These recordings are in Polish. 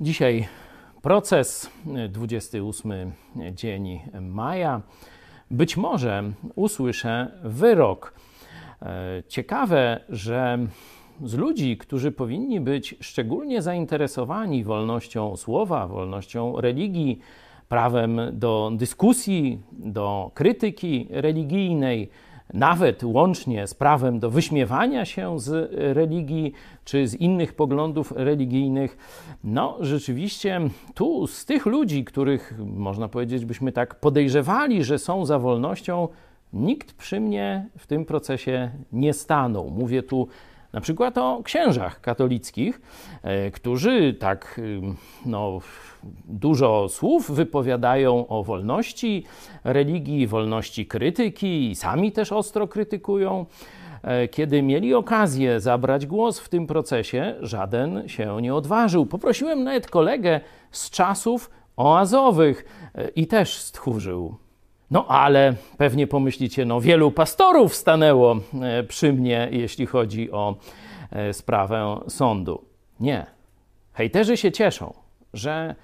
Dzisiaj proces, 28 dzień maja. Być może usłyszę wyrok. Ciekawe, że z ludzi, którzy powinni być szczególnie zainteresowani wolnością słowa, wolnością religii, prawem do dyskusji, do krytyki religijnej, nawet łącznie z prawem do wyśmiewania się z religii czy z innych poglądów religijnych. No, rzeczywiście, tu z tych ludzi, których można powiedzieć, byśmy tak podejrzewali, że są za wolnością, nikt przy mnie w tym procesie nie stanął. Mówię tu na przykład o księżach katolickich, e, którzy tak no, dużo słów wypowiadają o wolności religii, wolności krytyki i sami też ostro krytykują. E, kiedy mieli okazję zabrać głos w tym procesie, żaden się nie odważył. Poprosiłem nawet kolegę z czasów oazowych e, i też stchórzył. No ale pewnie pomyślicie, no wielu pastorów stanęło e, przy mnie, jeśli chodzi o e, sprawę sądu. Nie. Hejterzy się cieszą, że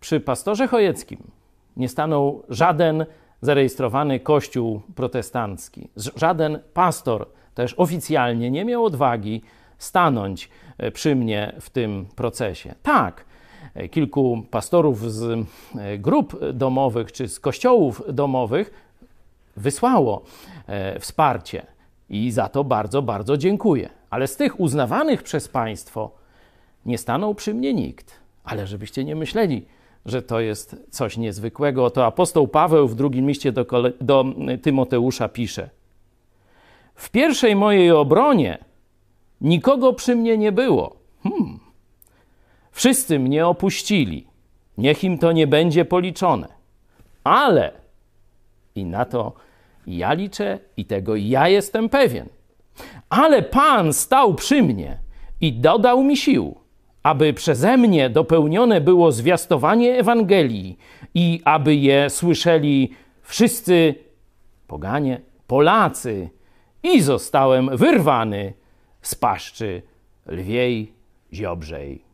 przy pastorze Chojeckim nie stanął żaden zarejestrowany kościół protestancki. Żaden pastor też oficjalnie nie miał odwagi stanąć e, przy mnie w tym procesie. Tak, kilku pastorów z e, grup domowych czy z kościołów domowych wysłało e, wsparcie i za to bardzo, bardzo dziękuję. Ale z tych uznawanych przez państwo nie stanął przy mnie nikt. Ale żebyście nie myśleli, że to jest coś niezwykłego, to apostoł Paweł w drugim liście do, do Tymoteusza pisze: W pierwszej mojej obronie nikogo przy mnie nie było. Wszyscy mnie opuścili. Niech im to nie będzie policzone. Ale i na to ja liczę i tego ja jestem pewien. Ale Pan stał przy mnie i dodał mi sił, aby przeze mnie dopełnione było zwiastowanie Ewangelii i aby je słyszeli wszyscy poganie, Polacy, i zostałem wyrwany z paszczy lwiej ziobrzej.